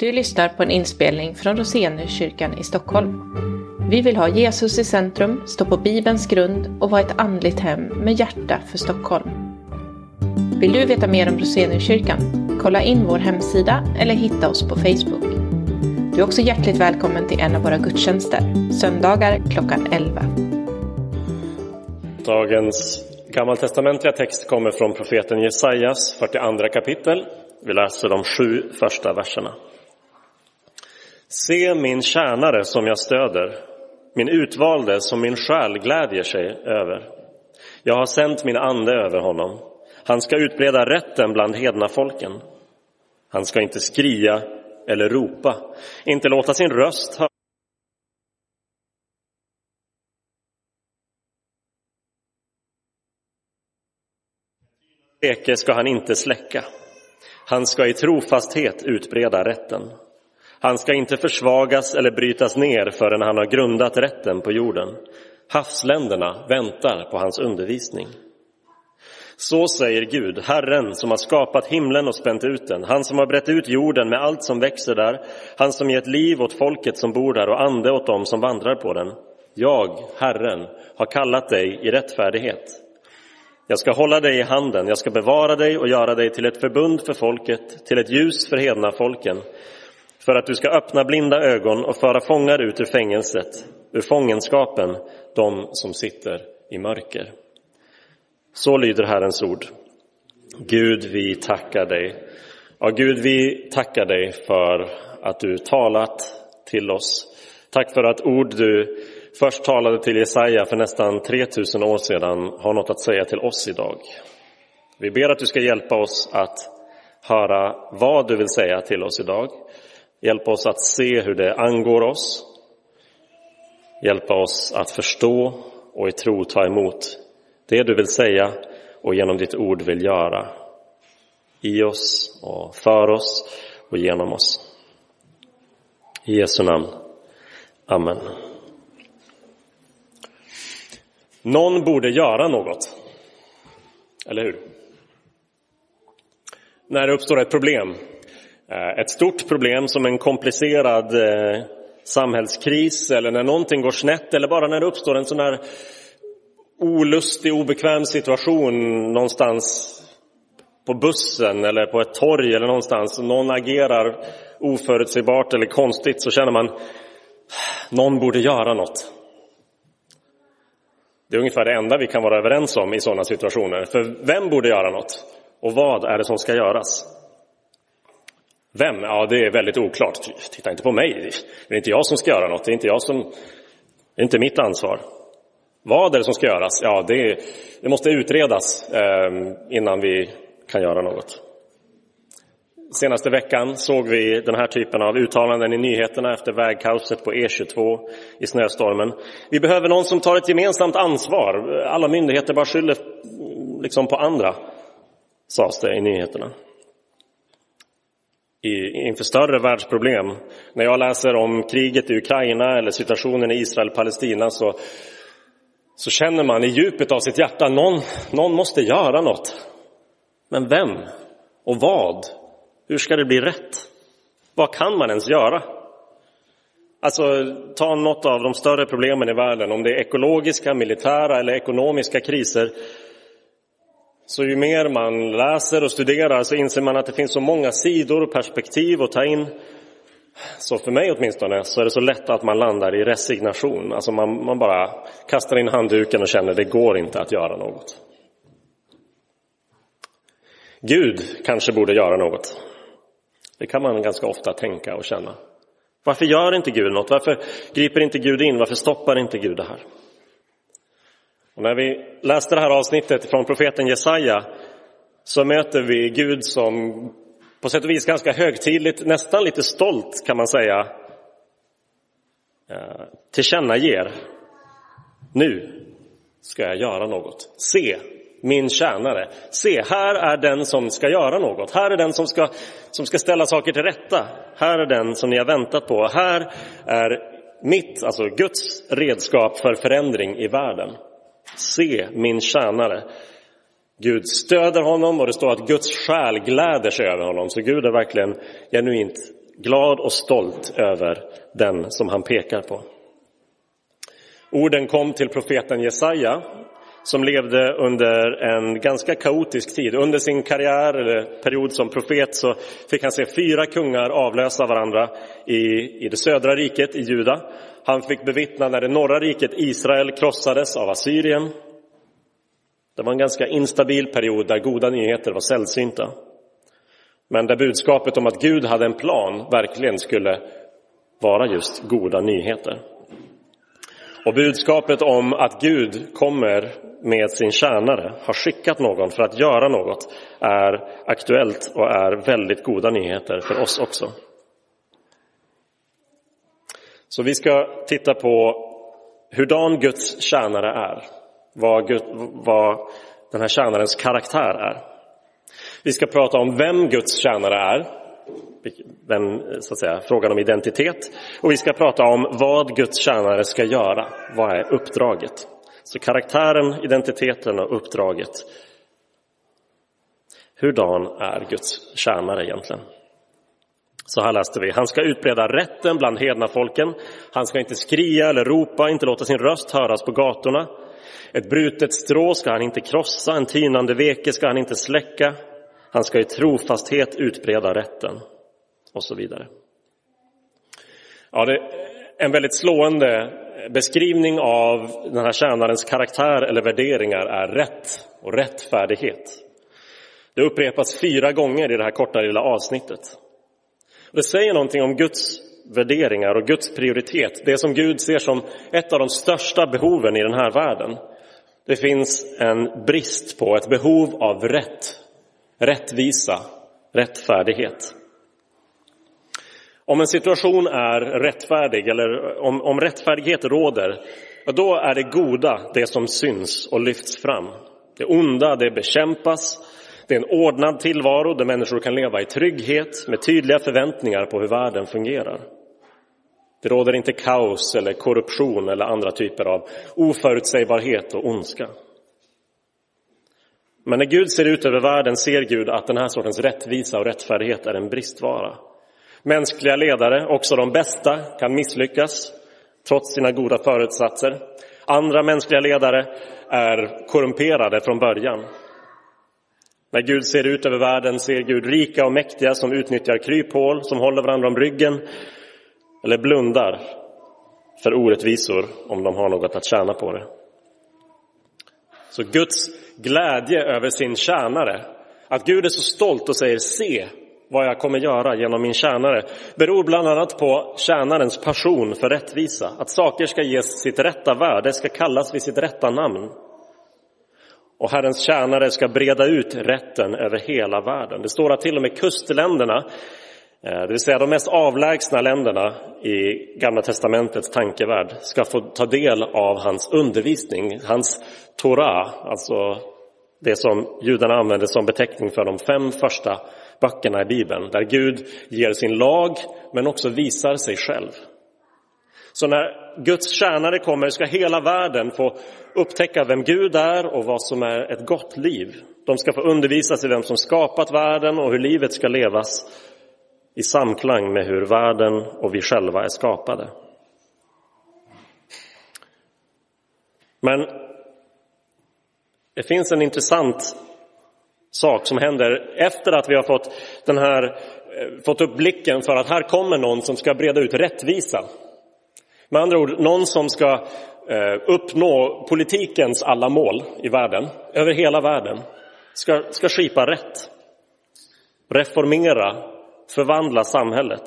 Du lyssnar på en inspelning från Roseniuskyrkan i Stockholm. Vi vill ha Jesus i centrum, stå på Bibelns grund och vara ett andligt hem med hjärta för Stockholm. Vill du veta mer om Roseniuskyrkan? Kolla in vår hemsida eller hitta oss på Facebook. Du är också hjärtligt välkommen till en av våra gudstjänster, söndagar klockan 11. Dagens gammaltestamentliga text kommer från profeten Jesajas 42 kapitel. Vi läser de sju första verserna. Se min tjänare som jag stöder, min utvalde som min själ glädjer sig över. Jag har sänt min ande över honom. Han ska utbreda rätten bland hedna folken. Han ska inte skria eller ropa, inte låta sin röst höras. Eke ska han inte släcka. Han ska i trofasthet utbreda rätten. Han ska inte försvagas eller brytas ner förrän han har grundat rätten på jorden. Havsländerna väntar på hans undervisning. Så säger Gud, Herren som har skapat himlen och spänt ut den, han som har brett ut jorden med allt som växer där, han som gett liv åt folket som bor där och ande åt dem som vandrar på den. Jag, Herren, har kallat dig i rättfärdighet. Jag ska hålla dig i handen, jag ska bevara dig och göra dig till ett förbund för folket, till ett ljus för hedna folken, för att du ska öppna blinda ögon och föra fångar ut ur fängelset, ur fångenskapen, de som sitter i mörker. Så lyder Herrens ord. Gud, vi tackar dig. Ja, Gud, vi tackar dig för att du talat till oss. Tack för att ord du först talade till Jesaja för nästan 3000 år sedan har något att säga till oss idag. Vi ber att du ska hjälpa oss att höra vad du vill säga till oss idag. Hjälp oss att se hur det angår oss. Hjälpa oss att förstå och i tro ta emot det du vill säga och genom ditt ord vill göra i oss och för oss och genom oss. I Jesu namn. Amen. Någon borde göra något. Eller hur? När det uppstår ett problem, Eh, ett stort problem som en komplicerad eh, samhällskris eller när någonting går snett eller bara när det uppstår en sån här olustig, obekväm situation någonstans på bussen eller på ett torg eller någonstans och någon agerar oförutsägbart eller konstigt så känner man någon borde göra något. Det är ungefär det enda vi kan vara överens om i sådana situationer. För vem borde göra något? Och vad är det som ska göras? Vem? Ja, det är väldigt oklart. Titta inte på mig. Det är inte jag som ska göra något. Det är inte, jag som, det är inte mitt ansvar. Vad är det som ska göras? Ja, det, det måste utredas eh, innan vi kan göra något. Senaste veckan såg vi den här typen av uttalanden i nyheterna efter vägkaoset på E22 i snöstormen. Vi behöver någon som tar ett gemensamt ansvar. Alla myndigheter bara skyller mm, liksom på andra, sades det i nyheterna. I, inför större världsproblem. När jag läser om kriget i Ukraina eller situationen i Israel-Palestina så så känner man i djupet av sitt hjärta någon, någon måste göra något. Men vem? Och vad? Hur ska det bli rätt? Vad kan man ens göra? Alltså, ta något av de större problemen i världen, om det är ekologiska, militära eller ekonomiska kriser. Så ju mer man läser och studerar så inser man att det finns så många sidor och perspektiv att ta in. Så för mig åtminstone så är det så lätt att man landar i resignation. Alltså man, man bara kastar in handduken och känner att det går inte att göra något. Gud kanske borde göra något. Det kan man ganska ofta tänka och känna. Varför gör inte Gud något? Varför griper inte Gud in? Varför stoppar inte Gud det här? Och när vi läste det här avsnittet från profeten Jesaja så möter vi Gud som på sätt och vis ganska högtidligt, nästan lite stolt kan man säga, eh, tillkännager. Nu ska jag göra något. Se, min tjänare. Se, här är den som ska göra något. Här är den som ska, som ska ställa saker till rätta. Här är den som ni har väntat på. Här är mitt, alltså Guds redskap för förändring i världen. Se, min tjänare. Gud stöder honom och det står att Guds själ gläder sig över honom. Så Gud är verkligen genuint glad och stolt över den som han pekar på. Orden kom till profeten Jesaja som levde under en ganska kaotisk tid. Under sin karriär eller period som profet så fick han se fyra kungar avlösa varandra i, i det södra riket, i Juda. Han fick bevittna när det norra riket, Israel, krossades av Assyrien. Det var en ganska instabil period där goda nyheter var sällsynta. Men där budskapet om att Gud hade en plan verkligen skulle vara just goda nyheter. Och budskapet om att Gud kommer med sin tjänare, har skickat någon för att göra något, är aktuellt och är väldigt goda nyheter för oss också. Så vi ska titta på hurdan Guds tjänare är, vad, Gud, vad den här tjänarens karaktär är. Vi ska prata om vem Guds tjänare är, den, så att säga, frågan om identitet. Och vi ska prata om vad Guds tjänare ska göra. Vad är uppdraget? Så karaktären, identiteten och uppdraget. Hurdan är Guds tjänare egentligen? Så här läste vi. Han ska utbreda rätten bland hedna folken. Han ska inte skria eller ropa, inte låta sin röst höras på gatorna. Ett brutet strå ska han inte krossa, en tynande veke ska han inte släcka. Han ska i trofasthet utbreda rätten och så vidare. Ja, det är en väldigt slående beskrivning av den här tjänarens karaktär eller värderingar är rätt och rättfärdighet. Det upprepas fyra gånger i det här korta lilla avsnittet. Det säger någonting om Guds värderingar och Guds prioritet, det som Gud ser som ett av de största behoven i den här världen. Det finns en brist på, ett behov av rätt, rättvisa, rättfärdighet. Om en situation är rättfärdig eller om, om rättfärdighet råder, då är det goda det som syns och lyfts fram. Det onda det bekämpas. Det är en ordnad tillvaro där människor kan leva i trygghet med tydliga förväntningar på hur världen fungerar. Det råder inte kaos eller korruption eller andra typer av oförutsägbarhet och ondska. Men när Gud ser ut över världen ser Gud att den här sortens rättvisa och rättfärdighet är en bristvara. Mänskliga ledare, också de bästa, kan misslyckas trots sina goda förutsatser. Andra mänskliga ledare är korrumperade från början. När Gud ser ut över världen ser Gud rika och mäktiga som utnyttjar kryphål, som håller varandra om ryggen eller blundar för orättvisor om de har något att tjäna på det. Så Guds glädje över sin tjänare, att Gud är så stolt och säger se vad jag kommer göra genom min tjänare beror bland annat på tjänarens passion för rättvisa. Att saker ska ges sitt rätta värde, ska kallas vid sitt rätta namn. Och Herrens tjänare ska breda ut rätten över hela världen. Det står att till och med kustländerna, eh, det vill säga de mest avlägsna länderna i Gamla testamentets tankevärld, ska få ta del av hans undervisning, hans Torah, alltså det som judarna använde som beteckning för de fem första böckerna i Bibeln, där Gud ger sin lag men också visar sig själv. Så när Guds tjänare kommer ska hela världen få upptäcka vem Gud är och vad som är ett gott liv. De ska få undervisas i vem som skapat världen och hur livet ska levas i samklang med hur världen och vi själva är skapade. Men det finns en intressant sak som händer efter att vi har fått, den här, eh, fått upp blicken för att här kommer någon som ska breda ut rättvisa. Med andra ord, någon som ska eh, uppnå politikens alla mål i världen, över hela världen, ska, ska skipa rätt, reformera, förvandla samhället.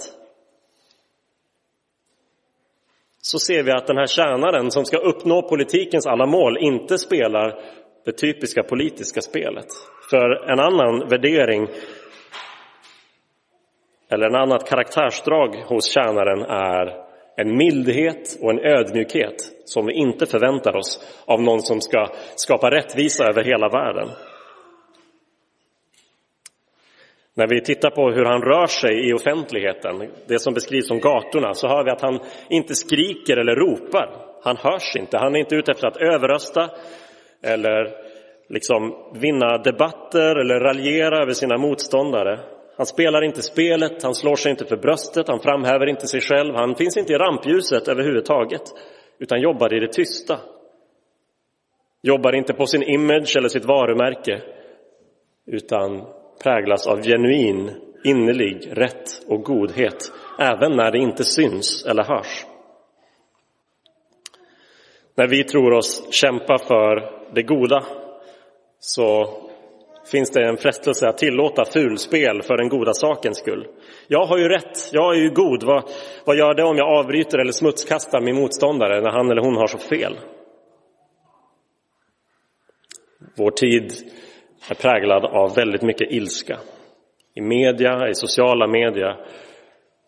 Så ser vi att den här tjänaren som ska uppnå politikens alla mål inte spelar det typiska politiska spelet. För en annan värdering eller en annat karaktärsdrag hos tjänaren är en mildhet och en ödmjukhet som vi inte förväntar oss av någon som ska skapa rättvisa över hela världen. När vi tittar på hur han rör sig i offentligheten, det som beskrivs som gatorna, så hör vi att han inte skriker eller ropar. Han hörs inte, han är inte ute efter att överrösta eller liksom vinna debatter eller raljera över sina motståndare. Han spelar inte spelet, han slår sig inte för bröstet, han framhäver inte sig själv, han finns inte i rampljuset överhuvudtaget, utan jobbar i det tysta. Jobbar inte på sin image eller sitt varumärke, utan präglas av genuin, innerlig rätt och godhet, även när det inte syns eller hörs. När vi tror oss kämpa för det goda så finns det en frestelse att tillåta fulspel för den goda sakens skull. Jag har ju rätt, jag är ju god. Vad, vad gör det om jag avbryter eller smutskastar min motståndare när han eller hon har så fel? Vår tid är präglad av väldigt mycket ilska. I media, i sociala media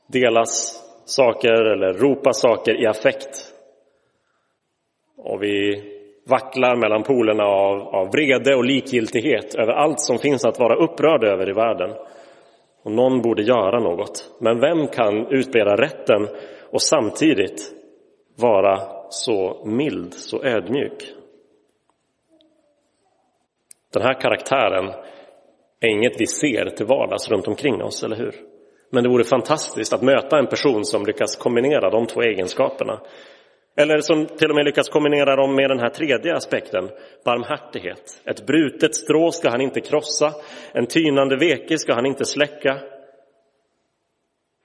delas saker eller ropas saker i affekt. Och vi vacklar mellan polerna av, av vrede och likgiltighet över allt som finns att vara upprörd över i världen. Och någon borde göra något. Men vem kan utbreda rätten och samtidigt vara så mild, så ödmjuk? Den här karaktären är inget vi ser till vardags runt omkring oss, eller hur? Men det vore fantastiskt att möta en person som lyckas kombinera de två egenskaperna. Eller som till och med lyckas kombinera dem med den här tredje aspekten, barmhärtighet. Ett brutet strå ska han inte krossa, en tynande veke ska han inte släcka.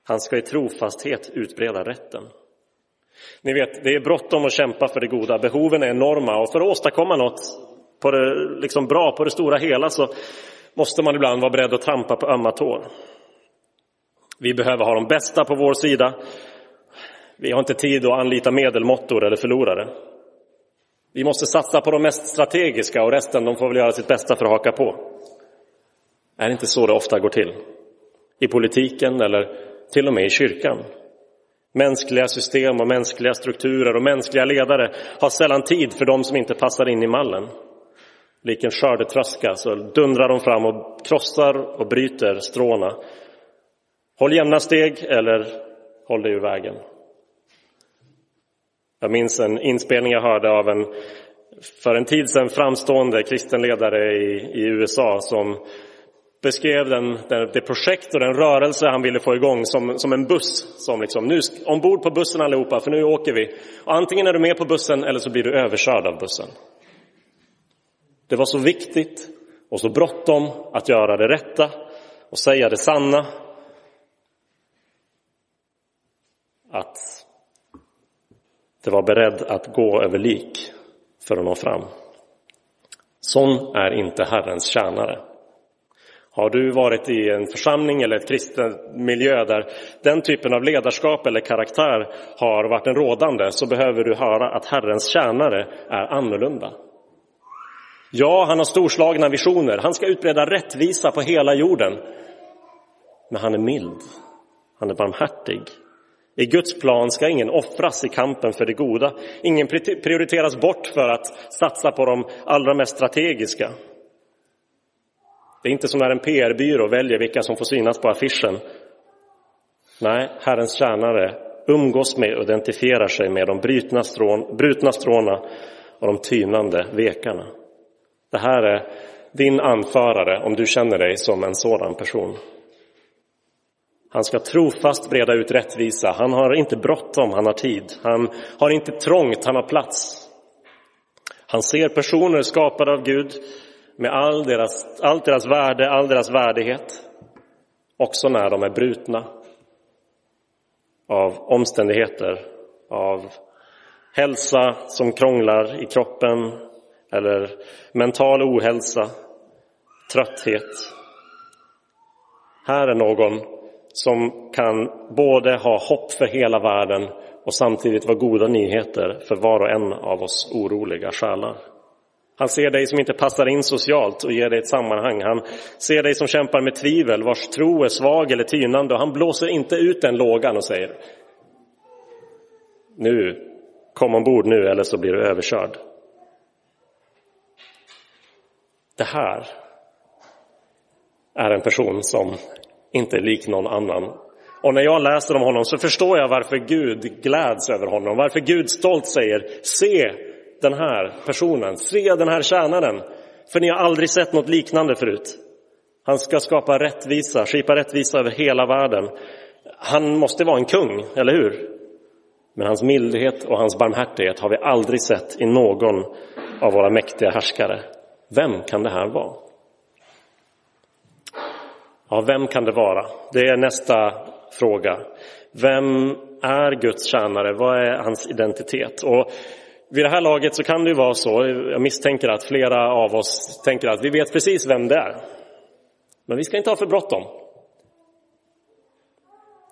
Han ska i trofasthet utbreda rätten. Ni vet, det är bråttom att kämpa för det goda, behoven är enorma och för att åstadkomma något på det, liksom bra på det stora hela så måste man ibland vara beredd att trampa på ömma tår. Vi behöver ha de bästa på vår sida vi har inte tid att anlita medelmåttor eller förlorare. Vi måste satsa på de mest strategiska och resten de får väl göra sitt bästa för att haka på. Är det inte så det ofta går till? I politiken eller till och med i kyrkan. Mänskliga system och mänskliga strukturer och mänskliga ledare har sällan tid för de som inte passar in i mallen. Lik en skördetröska så dundrar de fram och krossar och bryter stråna. Håll jämna steg eller håll dig ur vägen. Jag minns en inspelning jag hörde av en för en tid sedan framstående kristen ledare i, i USA som beskrev den, den, det projekt och den rörelse han ville få igång som, som en buss. Som liksom, nu ombord på bussen allihopa, för nu åker vi. Och antingen är du med på bussen eller så blir du överkörd av bussen. Det var så viktigt och så bråttom att göra det rätta och säga det sanna att det var beredd att gå över lik för att nå fram. Sån är inte Herrens tjänare. Har du varit i en församling eller ett kristen miljö där den typen av ledarskap eller karaktär har varit en rådande så behöver du höra att Herrens tjänare är annorlunda. Ja, han har storslagna visioner. Han ska utbreda rättvisa på hela jorden. Men han är mild. Han är barmhärtig. I Guds plan ska ingen offras i kampen för det goda. Ingen prioriteras bort för att satsa på de allra mest strategiska. Det är inte som när en PR-byrå väljer vilka som får synas på affischen. Nej, Herrens tjänare umgås med och identifierar sig med de brutna, strån, brutna stråna och de tynande vekarna. Det här är din anförare om du känner dig som en sådan person. Han ska trofast breda ut rättvisa. Han har inte bråttom, han har tid. Han har inte trångt, han har plats. Han ser personer skapade av Gud med all deras, allt deras värde, all deras värdighet. Också när de är brutna av omständigheter, av hälsa som krånglar i kroppen eller mental ohälsa, trötthet. Här är någon som kan både ha hopp för hela världen och samtidigt vara goda nyheter för var och en av oss oroliga själar. Han ser dig som inte passar in socialt och ger dig ett sammanhang. Han ser dig som kämpar med tvivel, vars tro är svag eller tynande och han blåser inte ut den lågan och säger nu, kom ombord nu eller så blir du överkörd. Det här är en person som inte lik någon annan. Och när jag läser om honom så förstår jag varför Gud gläds över honom, varför Gud stolt säger se den här personen, se den här tjänaren, för ni har aldrig sett något liknande förut. Han ska skapa rättvisa, skipa rättvisa över hela världen. Han måste vara en kung, eller hur? Men hans mildhet och hans barmhärtighet har vi aldrig sett i någon av våra mäktiga härskare. Vem kan det här vara? Ja, vem kan det vara? Det är nästa fråga. Vem är Guds tjänare? Vad är hans identitet? Och vid det här laget så kan det ju vara så, jag misstänker att flera av oss tänker att vi vet precis vem det är. Men vi ska inte ha för bråttom.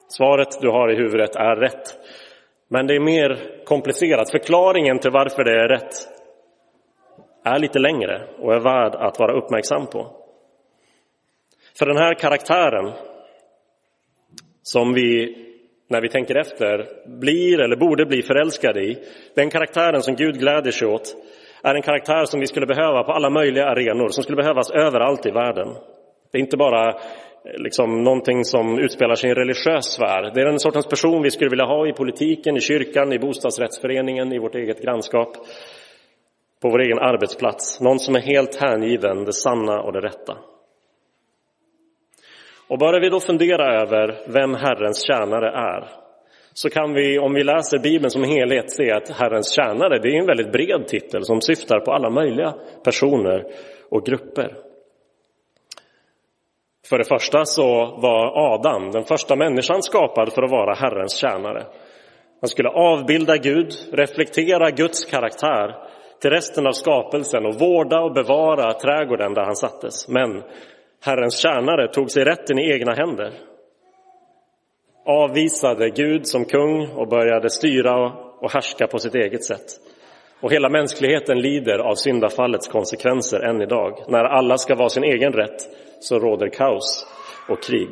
Svaret du har i huvudet är rätt. Men det är mer komplicerat. Förklaringen till varför det är rätt är lite längre och är värd att vara uppmärksam på. För den här karaktären som vi, när vi tänker efter, blir eller borde bli förälskade i, den karaktären som Gud gläder sig åt, är en karaktär som vi skulle behöva på alla möjliga arenor, som skulle behövas överallt i världen. Det är inte bara eh, liksom någonting som utspelar sig i en religiös sfär. Det är den sortens person vi skulle vilja ha i politiken, i kyrkan, i bostadsrättsföreningen, i vårt eget grannskap, på vår egen arbetsplats. Någon som är helt hängiven det sanna och det rätta. Och bara vi då fundera över vem Herrens tjänare är så kan vi, om vi läser Bibeln som helhet, se att Herrens tjänare det är en väldigt bred titel som syftar på alla möjliga personer och grupper. För det första så var Adam, den första människan, skapad för att vara Herrens tjänare. Han skulle avbilda Gud, reflektera Guds karaktär till resten av skapelsen och vårda och bevara trädgården där han sattes. Men Herrens tjänare tog sig rätten i egna händer. Avvisade Gud som kung och började styra och härska på sitt eget sätt. Och hela mänskligheten lider av syndafallets konsekvenser än idag. När alla ska vara sin egen rätt så råder kaos och krig.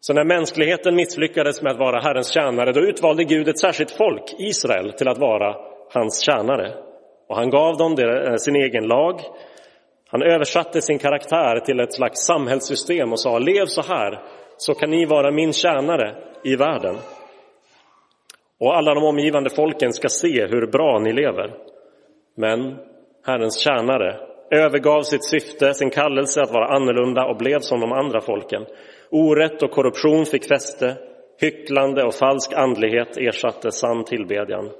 Så när mänskligheten misslyckades med att vara Herrens tjänare, då utvalde Gud ett särskilt folk, Israel, till att vara hans tjänare. Och han gav dem eh, sin egen lag. Han översatte sin karaktär till ett slags samhällssystem och sa, lev så här, så kan ni vara min tjänare i världen. Och alla de omgivande folken ska se hur bra ni lever. Men Herrens tjänare övergav sitt syfte, sin kallelse att vara annorlunda och blev som de andra folken. Orätt och korruption fick fäste, hycklande och falsk andlighet ersatte sann tillbedjan.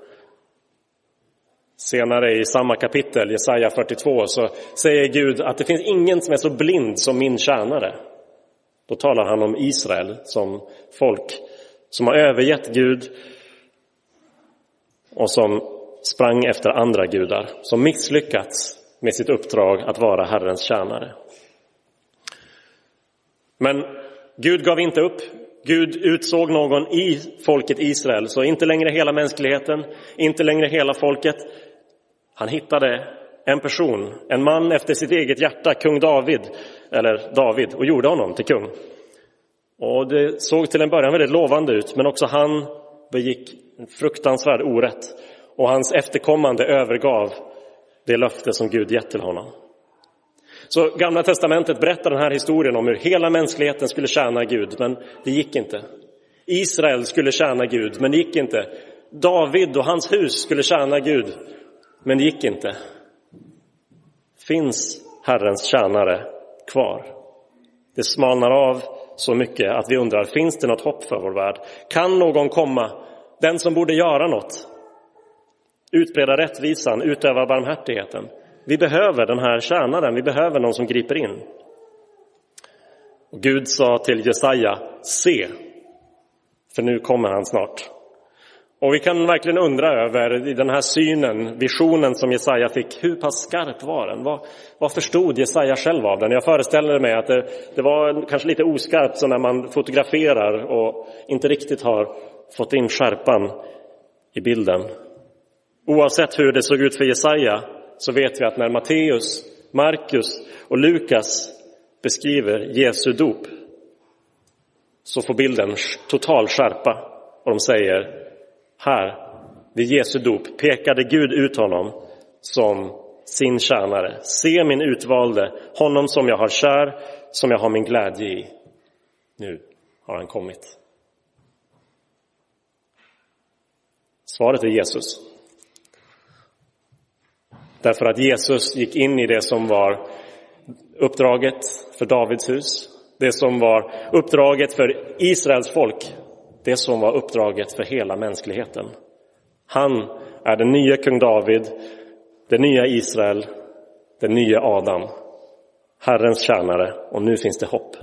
Senare i samma kapitel, Jesaja 42, så säger Gud att det finns ingen som är så blind som min tjänare. Då talar han om Israel som folk som har övergett Gud och som sprang efter andra gudar, som misslyckats med sitt uppdrag att vara Herrens tjänare. Men Gud gav inte upp. Gud utsåg någon i folket Israel, så inte längre hela mänskligheten, inte längre hela folket. Han hittade en person, en man efter sitt eget hjärta, kung David, eller David, och gjorde honom till kung. Och det såg till en början väldigt lovande ut, men också han begick en fruktansvärd orätt och hans efterkommande övergav det löfte som Gud gett till honom. Så Gamla testamentet berättar den här historien om hur hela mänskligheten skulle tjäna Gud, men det gick inte. Israel skulle tjäna Gud, men det gick inte. David och hans hus skulle tjäna Gud, men det gick inte. Finns Herrens tjänare kvar? Det smalnar av så mycket att vi undrar, finns det något hopp för vår värld? Kan någon komma, den som borde göra något? Utbreda rättvisan, utöva barmhärtigheten. Vi behöver den här tjänaren, vi behöver någon som griper in. Och Gud sa till Jesaja, se, för nu kommer han snart. Och vi kan verkligen undra över i den här synen, visionen som Jesaja fick, hur pass skarp var den? Vad, vad förstod Jesaja själv av den? Jag föreställer mig att det, det var kanske lite oskarpt som när man fotograferar och inte riktigt har fått in skärpan i bilden. Oavsett hur det såg ut för Jesaja så vet vi att när Matteus, Markus och Lukas beskriver Jesu dop så får bilden total skärpa och de säger här, vid Jesu dop, pekade Gud ut honom som sin tjänare. Se min utvalde, honom som jag har kär, som jag har min glädje i. Nu har han kommit. Svaret är Jesus. Därför att Jesus gick in i det som var uppdraget för Davids hus, det som var uppdraget för Israels folk, det som var uppdraget för hela mänskligheten. Han är den nya kung David, det nya Israel, den nya Adam, Herrens tjänare och nu finns det hopp.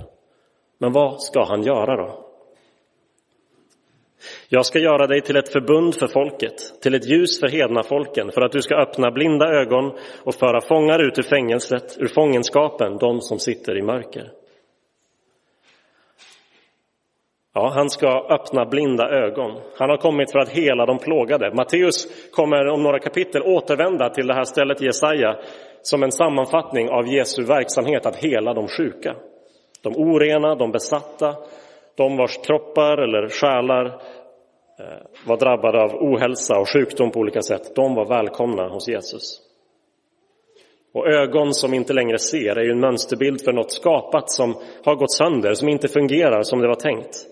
Men vad ska han göra då? Jag ska göra dig till ett förbund för folket, till ett ljus för hedna folken, för att du ska öppna blinda ögon och föra fångar ut ur fängelset, ur fångenskapen, de som sitter i mörker. Ja, han ska öppna blinda ögon. Han har kommit för att hela de plågade. Matteus kommer om några kapitel återvända till det här stället i Jesaja som en sammanfattning av Jesu verksamhet att hela de sjuka. De orena, de besatta, de vars kroppar eller själar eh, var drabbade av ohälsa och sjukdom på olika sätt, de var välkomna hos Jesus. Och ögon som inte längre ser är ju en mönsterbild för något skapat som har gått sönder, som inte fungerar som det var tänkt.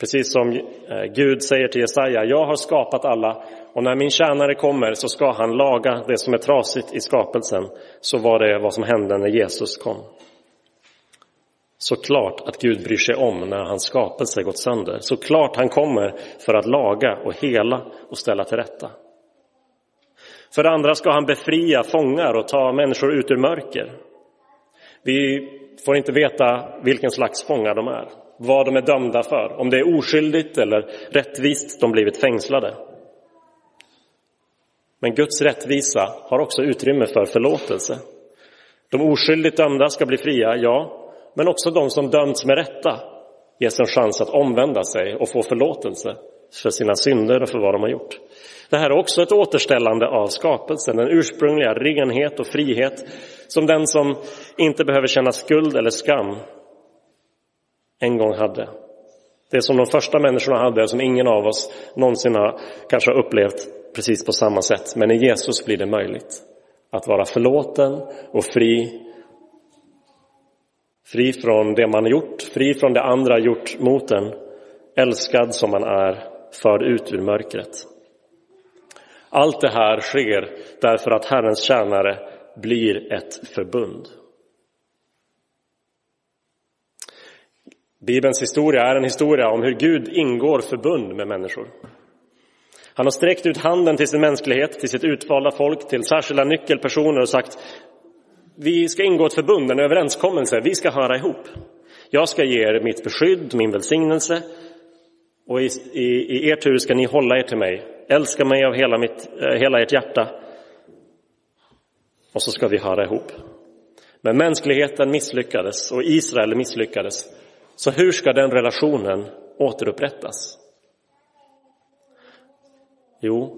Precis som eh, Gud säger till Jesaja, jag har skapat alla och när min tjänare kommer så ska han laga det som är trasigt i skapelsen. Så var det vad som hände när Jesus kom. Såklart att Gud bryr sig om när hans skapelse gått sönder. Såklart han kommer för att laga och hela och ställa till rätta. För det andra ska han befria fångar och ta människor ut ur mörker. Vi får inte veta vilken slags fångar de är, vad de är dömda för, om det är oskyldigt eller rättvist de blivit fängslade. Men Guds rättvisa har också utrymme för förlåtelse. De oskyldigt dömda ska bli fria, ja, men också de som dömts med rätta ges en chans att omvända sig och få förlåtelse för sina synder och för vad de har gjort. Det här är också ett återställande av skapelsen, den ursprungliga renhet och frihet som den som inte behöver känna skuld eller skam en gång hade. Det som de första människorna hade, som ingen av oss någonsin har kanske har upplevt precis på samma sätt. Men i Jesus blir det möjligt att vara förlåten och fri Fri från det man gjort, fri från det andra gjort mot en, älskad som man är, förd ut ur mörkret. Allt det här sker därför att Herrens tjänare blir ett förbund. Bibelns historia är en historia om hur Gud ingår förbund med människor. Han har sträckt ut handen till sin mänsklighet, till sitt utvalda folk, till särskilda nyckelpersoner och sagt vi ska ingå ett förbund, en överenskommelse, vi ska höra ihop. Jag ska ge er mitt beskydd, min välsignelse och i, i, i er tur ska ni hålla er till mig, älska mig av hela, mitt, eh, hela ert hjärta och så ska vi höra ihop. Men mänskligheten misslyckades och Israel misslyckades. Så hur ska den relationen återupprättas? Jo,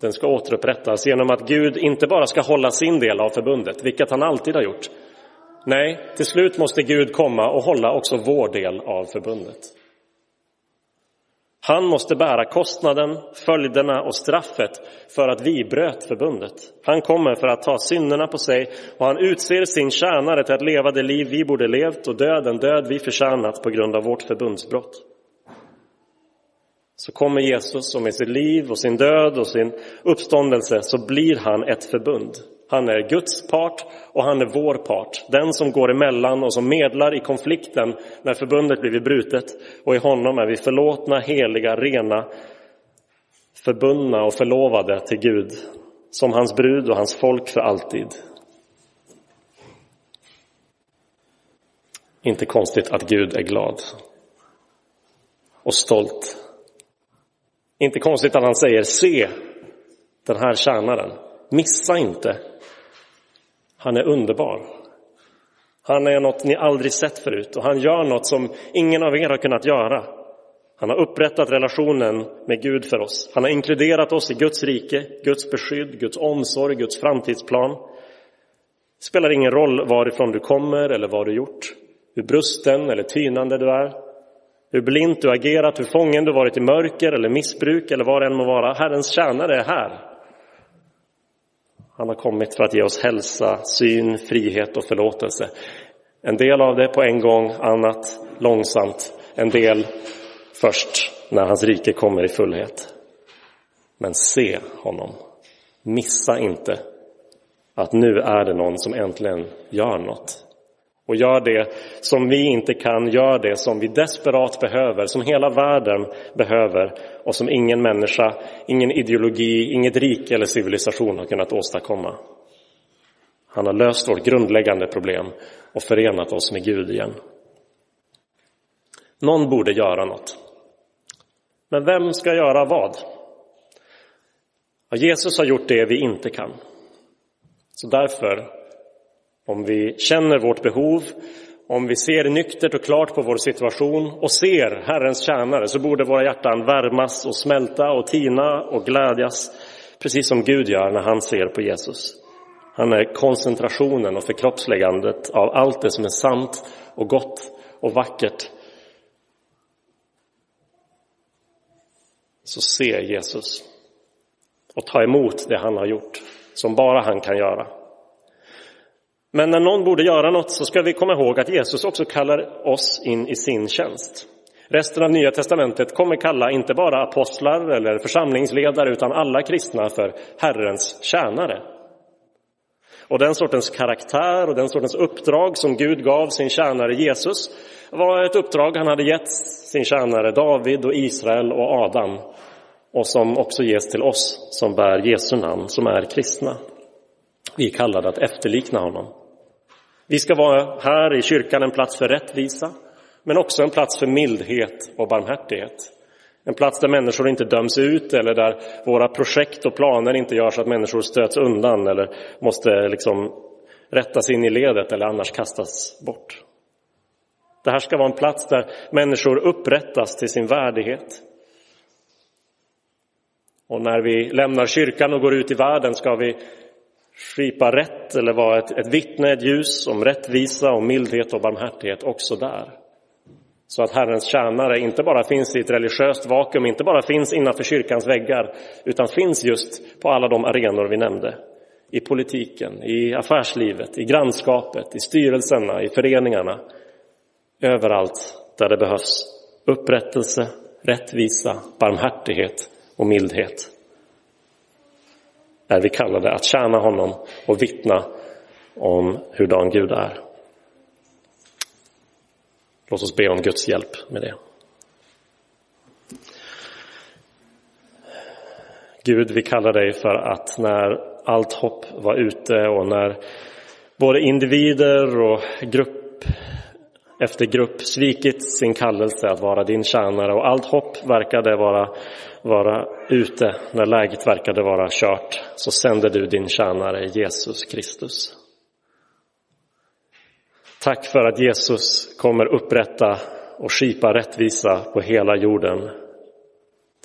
den ska återupprättas genom att Gud inte bara ska hålla sin del av förbundet, vilket han alltid har gjort. Nej, till slut måste Gud komma och hålla också vår del av förbundet. Han måste bära kostnaden, följderna och straffet för att vi bröt förbundet. Han kommer för att ta synderna på sig och han utser sin tjänare till att leva det liv vi borde levt och dö den död vi förtjänat på grund av vårt förbundsbrott så kommer Jesus och med sitt liv och sin död och sin uppståndelse så blir han ett förbund. Han är Guds part och han är vår part. Den som går emellan och som medlar i konflikten när förbundet blivit brutet. Och i honom är vi förlåtna, heliga, rena, förbundna och förlovade till Gud. Som hans brud och hans folk för alltid. Inte konstigt att Gud är glad och stolt inte konstigt att han säger se den här tjänaren. Missa inte. Han är underbar. Han är något ni aldrig sett förut och han gör något som ingen av er har kunnat göra. Han har upprättat relationen med Gud för oss. Han har inkluderat oss i Guds rike, Guds beskydd, Guds omsorg, Guds framtidsplan. Det spelar ingen roll varifrån du kommer eller vad du gjort, hur brusten eller tynande du är. Hur blint du agerat, hur fången du varit i mörker eller missbruk eller vad det än må vara. Herrens tjänare är här. Han har kommit för att ge oss hälsa, syn, frihet och förlåtelse. En del av det på en gång, annat långsamt. En del först när hans rike kommer i fullhet. Men se honom. Missa inte Att nu är det någon som äntligen gör något. Och gör det som vi inte kan, gör det som vi desperat behöver, som hela världen behöver och som ingen människa, ingen ideologi, inget rike eller civilisation har kunnat åstadkomma. Han har löst vårt grundläggande problem och förenat oss med Gud igen. Någon borde göra något. Men vem ska göra vad? Ja, Jesus har gjort det vi inte kan. Så därför, om vi känner vårt behov, om vi ser nyktert och klart på vår situation och ser Herrens tjänare så borde våra hjärtan värmas och smälta och tina och glädjas precis som Gud gör när han ser på Jesus. Han är koncentrationen och förkroppsläggandet av allt det som är sant och gott och vackert. Så se Jesus och ta emot det han har gjort, som bara han kan göra. Men när någon borde göra något så ska vi komma ihåg att Jesus också kallar oss in i sin tjänst. Resten av Nya Testamentet kommer kalla inte bara apostlar eller församlingsledare utan alla kristna för Herrens tjänare. Och den sortens karaktär och den sortens uppdrag som Gud gav sin tjänare Jesus var ett uppdrag han hade gett sin tjänare David och Israel och Adam och som också ges till oss som bär Jesu namn, som är kristna. Vi är kallade att efterlikna honom. Vi ska vara här i kyrkan en plats för rättvisa, men också en plats för mildhet och barmhärtighet. En plats där människor inte döms ut eller där våra projekt och planer inte gör så att människor stöts undan eller måste liksom rättas in i ledet eller annars kastas bort. Det här ska vara en plats där människor upprättas till sin värdighet. Och när vi lämnar kyrkan och går ut i världen ska vi skipa rätt eller vara ett, ett vittne, ett ljus om rättvisa och mildhet och barmhärtighet också där. Så att Herrens tjänare inte bara finns i ett religiöst vakuum, inte bara finns innanför kyrkans väggar, utan finns just på alla de arenor vi nämnde. I politiken, i affärslivet, i grannskapet, i styrelserna, i föreningarna. Överallt där det behövs upprättelse, rättvisa, barmhärtighet och mildhet. Är vi kallade att tjäna honom och vittna om hurdan Gud är. Låt oss be om Guds hjälp med det. Gud, vi kallar dig för att när allt hopp var ute och när både individer och grupp efter grupp svikit sin kallelse att vara din tjänare och allt hopp verkade vara, vara ute när läget verkade vara kört så sände du din tjänare Jesus Kristus. Tack för att Jesus kommer upprätta och skipa rättvisa på hela jorden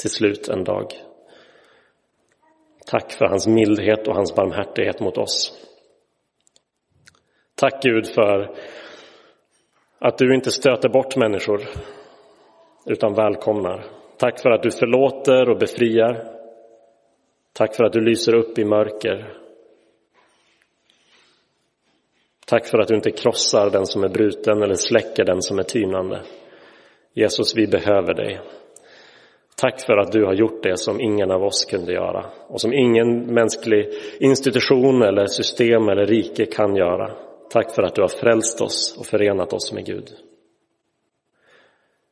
till slut en dag. Tack för hans mildhet och hans barmhärtighet mot oss. Tack Gud för att du inte stöter bort människor utan välkomnar. Tack för att du förlåter och befriar. Tack för att du lyser upp i mörker Tack för att du inte krossar den som är bruten eller släcker den som är tynande. Jesus, vi behöver dig. Tack för att du har gjort det som ingen av oss kunde göra och som ingen mänsklig institution eller system eller rike kan göra. Tack för att du har frälst oss och förenat oss med Gud.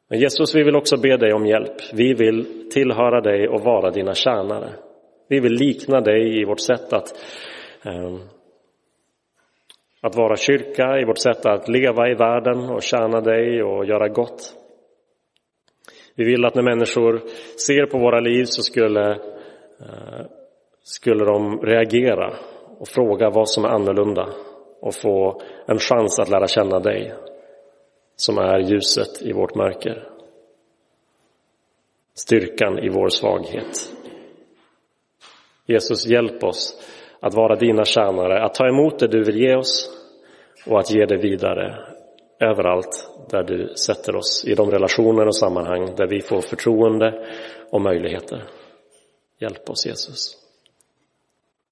Men Jesus, vi vill också be dig om hjälp. Vi vill tillhöra dig och vara dina tjänare. Vi vill likna dig i vårt sätt att ehm, att vara kyrka, i vårt sätt att leva i världen och tjäna dig och göra gott. Vi vill att när människor ser på våra liv så skulle, eh, skulle de reagera och fråga vad som är annorlunda och få en chans att lära känna dig som är ljuset i vårt mörker. Styrkan i vår svaghet. Jesus, hjälp oss att vara dina tjänare, att ta emot det du vill ge oss och att ge det vidare överallt där du sätter oss i de relationer och sammanhang där vi får förtroende och möjligheter. Hjälp oss Jesus.